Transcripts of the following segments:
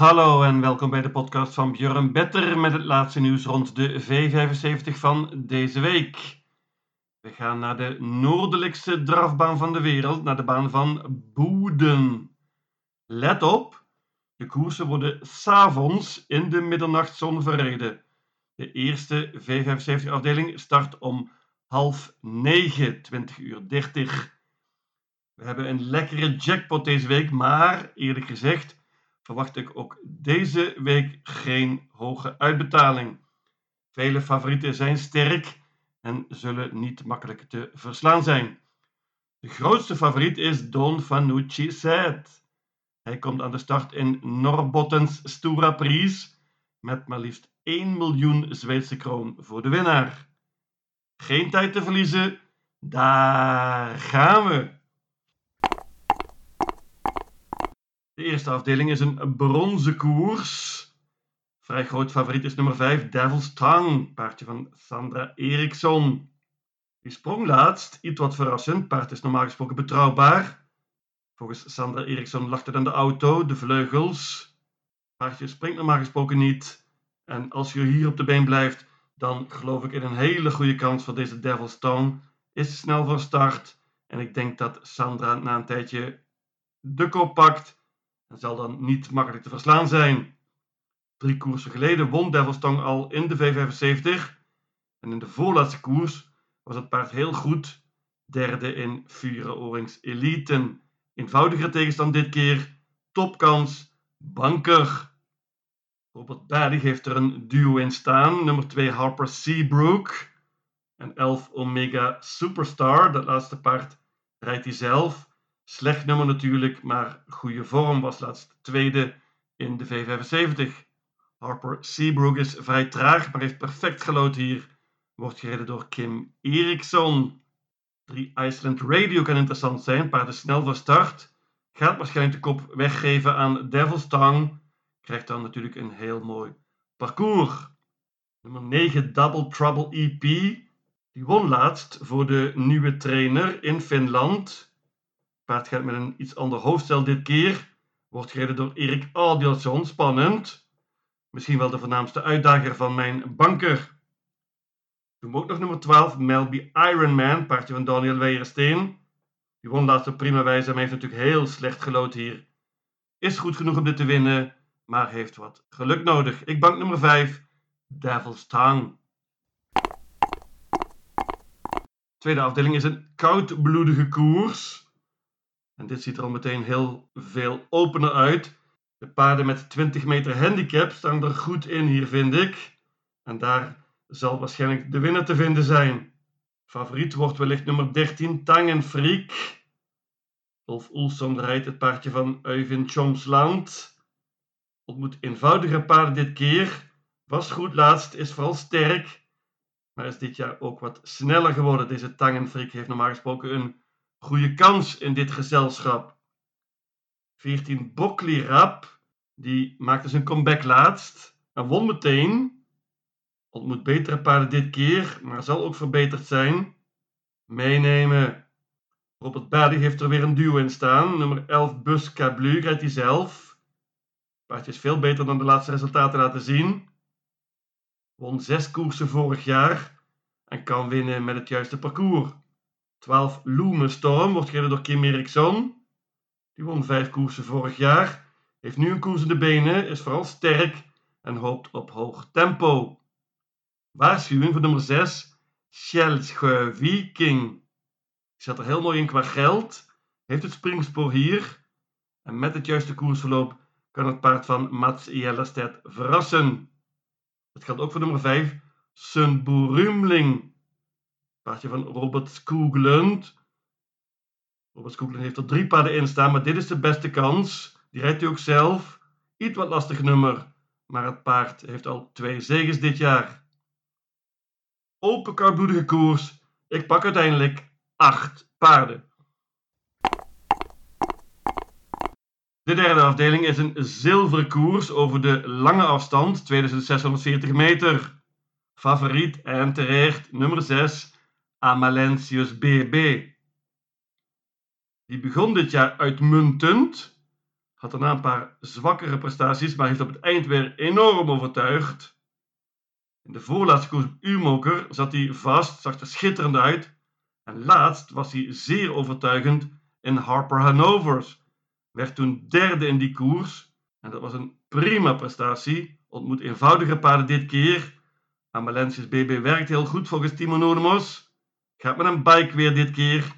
Hallo en welkom bij de podcast van Björn Better met het laatste nieuws rond de V75 van deze week. We gaan naar de noordelijkste drafbaan van de wereld, naar de baan van Boeden. Let op, de koersen worden s'avonds in de middernachtzon verreden. De eerste V75-afdeling start om half negen, 20 uur 30. We hebben een lekkere jackpot deze week, maar eerlijk gezegd verwacht ik ook deze week geen hoge uitbetaling. Vele favorieten zijn sterk en zullen niet makkelijk te verslaan zijn. De grootste favoriet is Don Fanucci Set. Hij komt aan de start in Norbottens Stura Pries met maar liefst 1 miljoen Zweedse kroon voor de winnaar. Geen tijd te verliezen, daar gaan we! De eerste afdeling is een bronzen koers. Vrij groot favoriet is nummer 5, Devil's Tongue, paardje van Sandra Eriksson. Die sprong laatst, iets wat verrassend, paard is normaal gesproken betrouwbaar. Volgens Sandra Eriksson lag het aan de auto, de vleugels. Paardje springt normaal gesproken niet. En als je hier op de been blijft, dan geloof ik in een hele goede kans voor deze Devil's Tongue. Is snel van start. En ik denk dat Sandra na een tijdje de kop pakt en zal dan niet makkelijk te verslaan zijn. Drie koersen geleden won Devilstong al in de V75 en in de voorlaatste koers was het paard heel goed, derde in Vure Orings Eliten. Eenvoudigere tegenstand dit keer, topkans, banker. Robert Baddy heeft er een duo in staan, nummer 2 Harper Seabrook en 11 Omega Superstar, dat laatste paard rijdt hij zelf. Slecht nummer natuurlijk, maar goede vorm. Was laatst tweede in de V75. Harper Seabrook is vrij traag, maar heeft perfect gelood hier. Wordt gereden door Kim Eriksson. 3 Iceland Radio kan interessant zijn. Paard is snel van start. Gaat waarschijnlijk de kop weggeven aan Devil's Tongue. Krijgt dan natuurlijk een heel mooi parcours. Nummer 9 Double Trouble EP. Die won laatst voor de nieuwe trainer in Finland paard gaat met een iets ander hoofdstel dit keer. Wordt gereden door Erik Adielson. Spannend. Misschien wel de voornaamste uitdager van mijn banker. Toen ook nog nummer 12, Melby Ironman, paardje van Daniel Weijersteen. Die won laatst op prima wijze, maar heeft natuurlijk heel slecht gelood hier. Is goed genoeg om dit te winnen, maar heeft wat geluk nodig. Ik bank nummer 5, Devil's Tongue. Tweede afdeling is een koudbloedige koers. En dit ziet er al meteen heel veel opener uit. De paarden met 20 meter handicap staan er goed in hier, vind ik. En daar zal waarschijnlijk de winnaar te vinden zijn. Favoriet wordt wellicht nummer 13, Tangenfreak. Wolf Oelson rijdt het paardje van Euven Chomsland. Ontmoet eenvoudige paarden dit keer. Was goed laatst, is vooral sterk. Maar is dit jaar ook wat sneller geworden. Deze Tangenfreak heeft normaal gesproken een goede kans in dit gezelschap. 14 Bockley Rap, die maakte zijn comeback laatst en won meteen. Ontmoet betere paarden dit keer, maar zal ook verbeterd zijn. Meenemen. Robert Baddy heeft er weer een duo in staan. Nummer 11 Bus Cablu rijdt hij zelf. Paardje is veel beter dan de laatste resultaten laten zien. Won zes koersen vorig jaar en kan winnen met het juiste parcours. 12 Storm wordt gereden door Kim Eriksson. Die won vijf koersen vorig jaar. Heeft nu een koers in de benen, is vooral sterk en hoopt op hoog tempo. Waarschuwing voor nummer 6, Sjelsjö Viking. Die zat er heel mooi in qua geld. Heeft het springspoor hier. En met het juiste koersverloop kan het paard van Mats Jellestedt verrassen. Het geldt ook voor nummer 5, Sunburumling. Paardje van Robert Skoglund. Robert Skoglund heeft er drie paarden in staan, maar dit is de beste kans. Die rijdt hij ook zelf. Iets wat lastig nummer, maar het paard heeft al twee zegens dit jaar. Open koudbloedige koers. Ik pak uiteindelijk acht paarden. De derde afdeling is een zilveren koers over de lange afstand, 2640 meter. Favoriet en terecht nummer 6, Amalentius BB. Die begon dit jaar uitmuntend, Had daarna een paar zwakkere prestaties, maar heeft op het eind weer enorm overtuigd. In de voorlaatste koers op U-moker zat hij vast, zag er schitterend uit. En laatst was hij zeer overtuigend in Harper Hanovers. Werd toen derde in die koers. En dat was een prima prestatie. Ontmoet eenvoudige paarden dit keer. Amalentius BB werkt heel goed volgens Timo Nodemos. Gaat met een bike weer dit keer.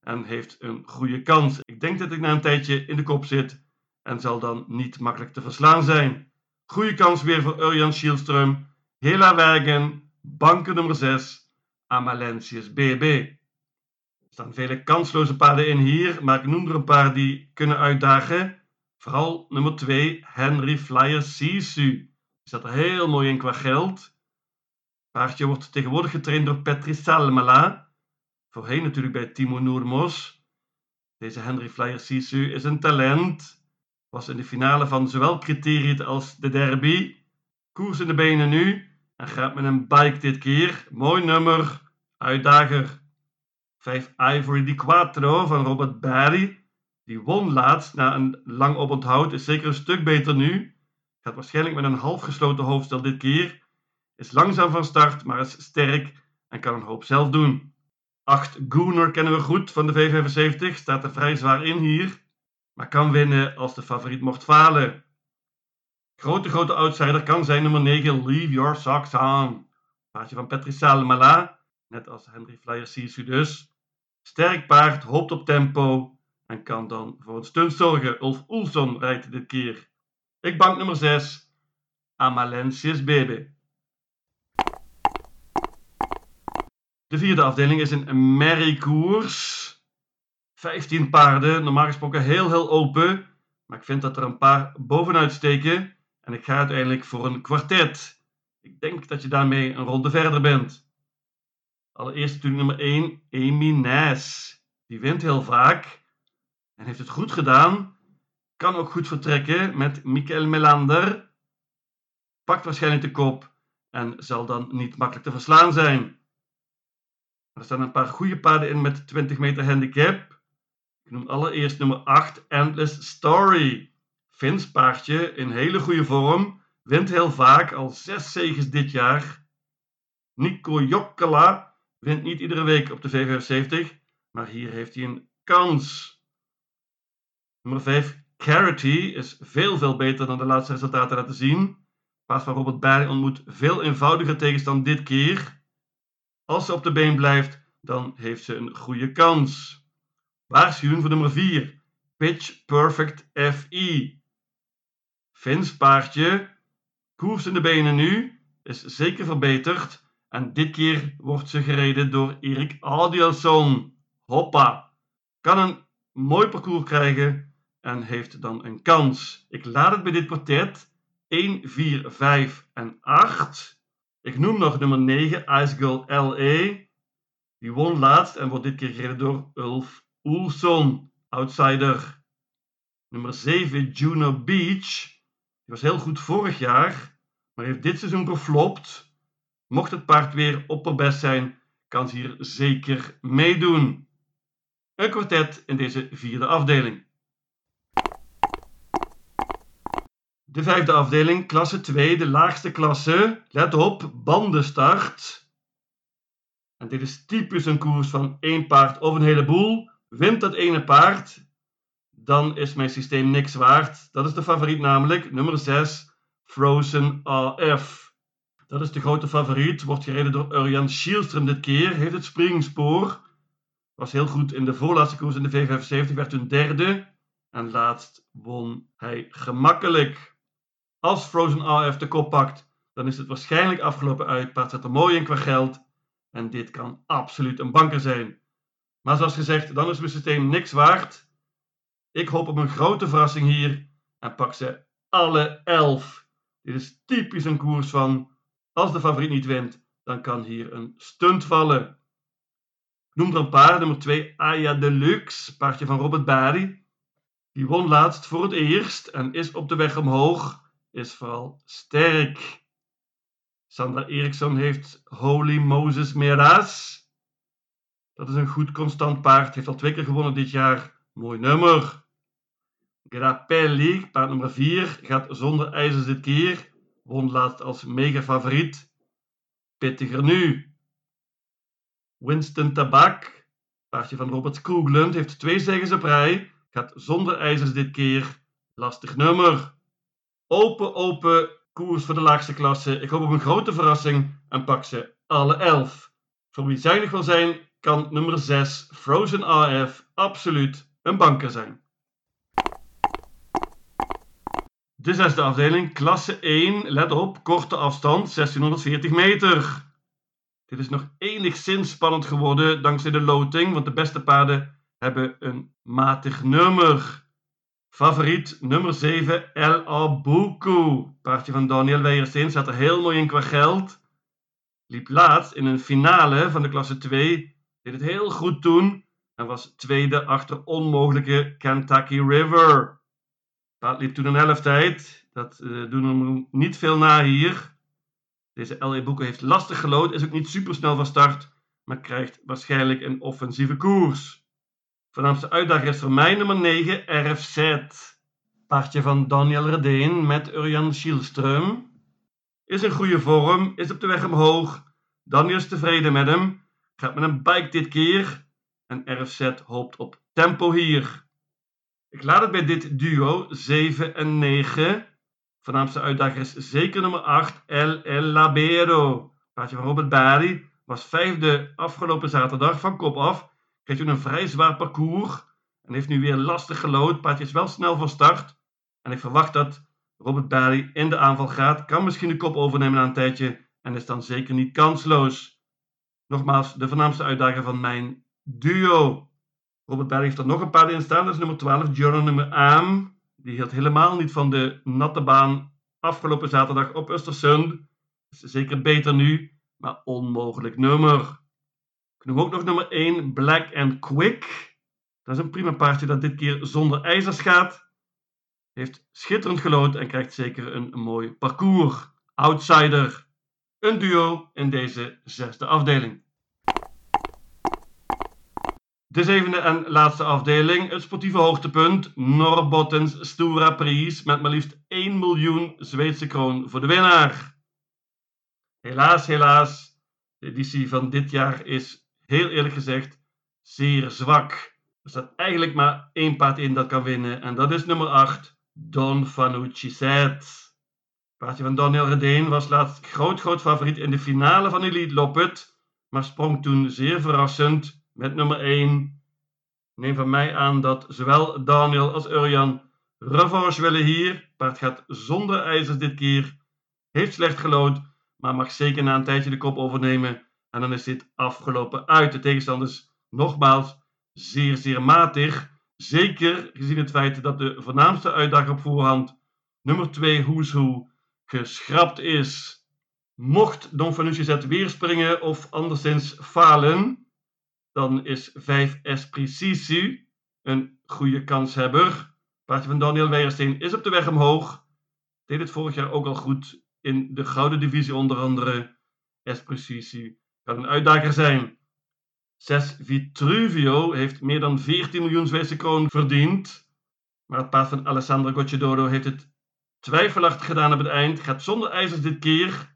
En heeft een goede kans. Ik denk dat ik na een tijdje in de kop zit. En zal dan niet makkelijk te verslaan zijn. Goede kans weer voor Urjan Schielström. Hela Wagen, banken nummer 6, Amalentius BB. Er staan vele kansloze paarden in hier, maar ik noem er een paar die kunnen uitdagen. Vooral nummer 2, Henry Flyer Sisu. Die staat er heel mooi in qua geld. Paardje wordt tegenwoordig getraind door Petri Salmela. Voorheen natuurlijk bij Timo Noermos. Deze Henry Flyer Sisu is een talent. Was in de finale van zowel criteriet als de derby. Koers in de benen nu. En gaat met een bike dit keer. Mooi nummer. Uitdager. 5 Ivory di Quattro van Robert Barry. Die won laatst na een lang oponthoud. Is zeker een stuk beter nu. Gaat waarschijnlijk met een half gesloten hoofdstel dit keer. Is langzaam van start, maar is sterk en kan een hoop zelf doen. 8 Gooner kennen we goed van de V75. Staat er vrij zwaar in hier. Maar kan winnen als de favoriet mocht falen. Grote, grote outsider kan zijn nummer 9, Leave Your Socks On. Paardje van Patrice Salmala, net als Henry Flyer Sisu dus. Sterk paard, hoopt op tempo en kan dan voor een stunt zorgen. Ulf Oelson rijdt dit keer. Ik bank nummer 6, Amalentius Baby. De vierde afdeling is een merriekoers. 15 paarden, normaal gesproken heel heel open. Maar ik vind dat er een paar bovenuit steken. En ik ga uiteindelijk voor een kwartet. Ik denk dat je daarmee een ronde verder bent. Allereerst natuurlijk nummer 1, Amy Nes. Die wint heel vaak en heeft het goed gedaan. Kan ook goed vertrekken met Michael Melander. Pakt waarschijnlijk de kop en zal dan niet makkelijk te verslaan zijn. Er staan een paar goede paarden in met 20 meter handicap. Ik noem allereerst nummer 8, Endless Story. Vins paardje in hele goede vorm. Wint heel vaak, al zes zegens dit jaar. Nico Jokkela wint niet iedere week op de V75, maar hier heeft hij een kans. Nummer 5, Carity, is veel veel beter dan de laatste resultaten laten zien. Paard van Robert Barry ontmoet veel eenvoudiger tegenstand dit keer. Als ze op de been blijft, dan heeft ze een goede kans. Waarschuwing voor nummer 4, Pitch Perfect FE. Vins paardje, koers in de benen nu, is zeker verbeterd. En dit keer wordt ze gereden door Erik Adielson. Hoppa! Kan een mooi parcours krijgen en heeft dan een kans. Ik laat het bij dit portret 1, 4, 5 en 8. Ik noem nog nummer 9, Ice Girl LA. Die won laatst en wordt dit keer gereden door Ulf Oelson, outsider. Nummer 7, Juno Beach. Die was heel goed vorig jaar, maar heeft dit seizoen geflopt. Mocht het paard weer opperbest zijn, kan ze hier zeker meedoen. Een kwartet in deze vierde afdeling. De vijfde afdeling, klasse 2, de laagste klasse. Let op, bandenstart. En dit is typisch een koers van één paard of een heleboel. Wint dat ene paard, dan is mijn systeem niks waard. Dat is de favoriet namelijk, nummer 6, Frozen AF. Dat is de grote favoriet, wordt gereden door Urjan Schielström dit keer, heeft het springspoor. Was heel goed in de voorlaatste koers in de V75, werd toen derde. En laatst won hij gemakkelijk. Als Frozen AF de kop pakt, dan is het waarschijnlijk afgelopen uit. Mooi in qua geld. En dit kan absoluut een banker zijn. Maar zoals gezegd, dan is mijn systeem niks waard. Ik hoop op een grote verrassing hier en pak ze alle elf. Dit is typisch een koers van als de favoriet niet wint, dan kan hier een stunt vallen. Noem er een paar. Nummer 2, Aya Deluxe, paardje van Robert Barry. Die won laatst voor het eerst en is op de weg omhoog. Is vooral sterk. Sandra Eriksson heeft Holy Moses Meras. Dat is een goed constant paard. Heeft al twee keer gewonnen dit jaar. Mooi nummer. Grappelli, paard nummer 4, gaat zonder ijzers dit keer. Won laatst als mega favoriet. Pittiger nu. Winston Tabak, paardje van Robert Skoglund, heeft twee zegens op rij. Gaat zonder ijzers dit keer. Lastig nummer. Open, open koers voor de laagste klasse. Ik hoop op een grote verrassing en pak ze alle elf. Voor wie zuinig wil zijn, kan nummer 6 Frozen AF absoluut een banker zijn. De zesde afdeling, klasse 1, let op, korte afstand, 1640 meter. Dit is nog enigszins spannend geworden dankzij de loting, want de beste paarden hebben een matig nummer. Favoriet nummer 7, El Abuku. Paardje van Daniel Weijersteen staat er heel mooi in qua geld. Liep laatst in een finale van de klasse 2. Deed het heel goed toen en was tweede achter onmogelijke Kentucky River. Paard liep toen een helfttijd. Dat uh, doen hem niet veel na hier. Deze L.A. Boeken heeft lastig gelood, is ook niet super snel van start, maar krijgt waarschijnlijk een offensieve koers. Voornaamste uitdager is mij nummer 9, RFZ. Paardje van Daniel Redeen met Urjan Schielström. Is in goede vorm, is op de weg omhoog. Daniel is tevreden met hem. Gaat met een bike dit keer. En RFZ hoopt op tempo hier. Ik laat het bij dit duo 7 en 9. Voornaamste uitdager is zeker nummer 8, El El Labero. Paardje van Robert Bari was vijfde afgelopen zaterdag van kop af. Kreeg toen een vrij zwaar parcours en heeft nu weer lastig gelood. Paardje is wel snel van start. En ik verwacht dat Robert Bari in de aanval gaat. Kan misschien de kop overnemen na een tijdje en is dan zeker niet kansloos. Nogmaals, de voornaamste uitdager van mijn duo. Robert Berg heeft er nog een paar in staan. Dat is nummer 12, Nummer Aam. Die hield helemaal niet van de natte baan afgelopen zaterdag op Östersund. Is zeker beter nu, maar onmogelijk nummer. Noem ook nog nummer 1, Black and Quick. Dat is een prima paardje dat dit keer zonder ijzers gaat. Heeft schitterend gelood en krijgt zeker een mooi parcours. Outsider. Een duo in deze zesde afdeling. De zevende en laatste afdeling, het sportieve hoogtepunt, Norrbottens Stora Prijs met maar liefst 1 miljoen Zweedse kroon voor de winnaar. Helaas, helaas, de editie van dit jaar is heel eerlijk gezegd zeer zwak. Er staat eigenlijk maar één paard in dat kan winnen en dat is nummer 8, Don Fanucci Set. Paardje van Daniel Redeen was laatst groot groot favoriet in de finale van Elite Loppet, maar sprong toen zeer verrassend met nummer 1. Neem van mij aan dat zowel Daniel als Urjan revanche willen hier. Paard gaat zonder ijzers dit keer. Heeft slecht gelood, maar mag zeker na een tijdje de kop overnemen. En dan is dit afgelopen uit. De tegenstanders nogmaals zeer, zeer matig. Zeker gezien het feit dat de voornaamste uitdager op voorhand, nummer 2 Who's Who, geschrapt is. Mocht Don Fanucci zet weer springen of anderszins falen, dan is 5 Espricisu een goede kanshebber. Paardje van Daniel Weijersteen is op de weg omhoog. Deed het vorig jaar ook al goed in de gouden divisie onder andere. Espricisu kan een uitdager zijn. 6 Vitruvio heeft meer dan 14 miljoen Zweedse kroon verdiend. Maar het paard van Alessandro Gocciadoro heeft het twijfelachtig gedaan op het eind. Gaat zonder ijzers dit keer.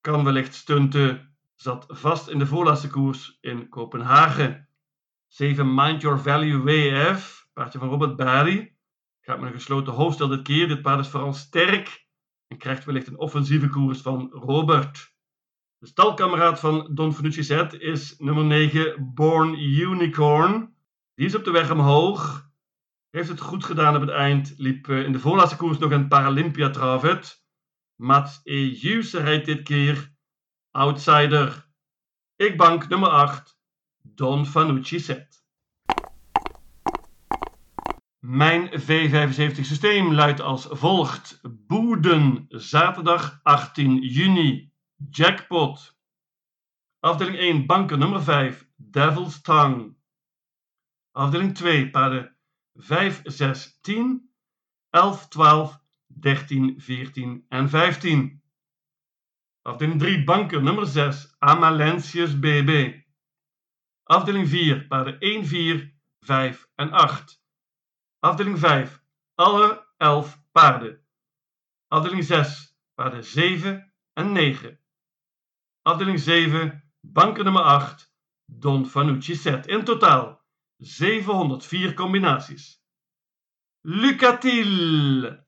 Kan wellicht stunten zat vast in de voorlaatste koers in Kopenhagen. 7 Mind Your Value WF, paardje van Robert Barry. Gaat met een gesloten hoofdstel dit keer. Dit paard is vooral sterk en krijgt wellicht een offensieve koers van Robert. De stalkameraad van Don Fanucci Z is nummer 9 Born Unicorn. Die is op de weg omhoog. Heeft het goed gedaan op het eind. Liep eh, in de voorlaatste koers nog een Paralympia Travet. Mats Ejus rijdt dit keer Outsider. Ik bank nummer 8. Don Fanucci set. Mijn V75 systeem luidt als volgt. Boeden, zaterdag 18 juni. Jackpot. Afdeling 1, banken nummer 5. Devil's Tongue. Afdeling 2, paarden 5, 6, 10, 11, 12, 13, 14 en 15. Afdeling 3, banken nummer 6, Amalentius BB. Afdeling 4, paarden 1, 4, 5 en 8. Afdeling 5. Alle 11 paarden. Afdeling 6. Paarden 7 en 9. Afdeling 7. Banken nummer 8. Don Fanucci set. In totaal 704 combinaties. Lucatil.